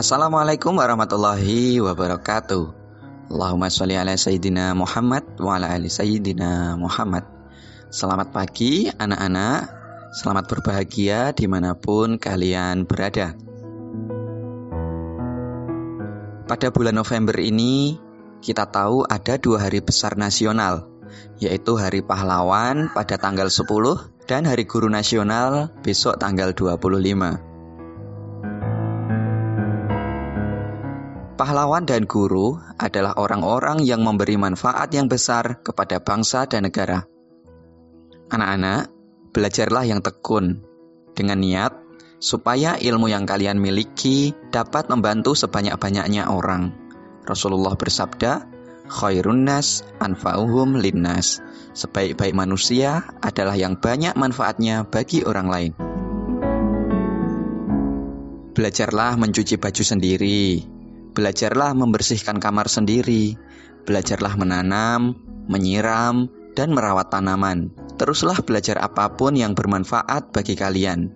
Assalamualaikum warahmatullahi wabarakatuh. Allahumma sholli ala sayyidina Muhammad wa ala ali sayyidina Muhammad. Selamat pagi anak-anak, selamat berbahagia di mana pun kalian berada. Pada bulan November ini, kita tahu ada dua hari besar nasional, yaitu Hari Pahlawan pada tanggal 10 dan Hari Guru Nasional besok tanggal 25. Pahlawan dan guru adalah orang-orang yang memberi manfaat yang besar kepada bangsa dan negara. Anak-anak, belajarlah yang tekun dengan niat supaya ilmu yang kalian miliki dapat membantu sebanyak-banyaknya orang. Rasulullah bersabda, "Khairun nas anfa'uhum linnas." Sebaik-baik manusia adalah yang banyak manfaatnya bagi orang lain. Belajarlah mencuci baju sendiri, Belajarlah membersihkan kamar sendiri, belajarlah menanam, menyiram, dan merawat tanaman. Teruslah belajar apa pun yang bermanfaat bagi kalian.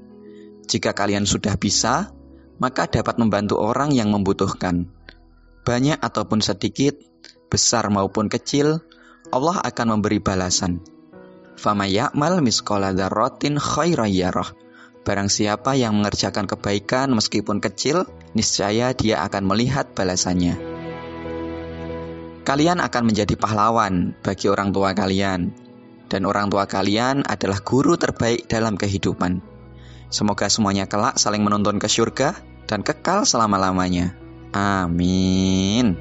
Jika kalian sudah bisa, maka dapat membantu orang yang membutuhkan. Banyak ataupun sedikit, besar maupun kecil, Allah akan memberi balasan. Fama ya'mal miskola darrotin khairayyarah. Barang siapa yang mengerjakan kebaikan meskipun kecil, niscaya dia akan melihat balasannya. Kalian akan menjadi pahlawan bagi orang tua kalian, dan orang tua kalian adalah guru terbaik dalam kehidupan. Semoga semuanya kelak saling menuntun ke surga dan kekal selama-lamanya. Amin.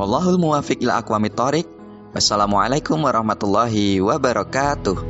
Wallahul muwafiq ila aqwamit Wassalamualaikum warahmatullahi wabarakatuh.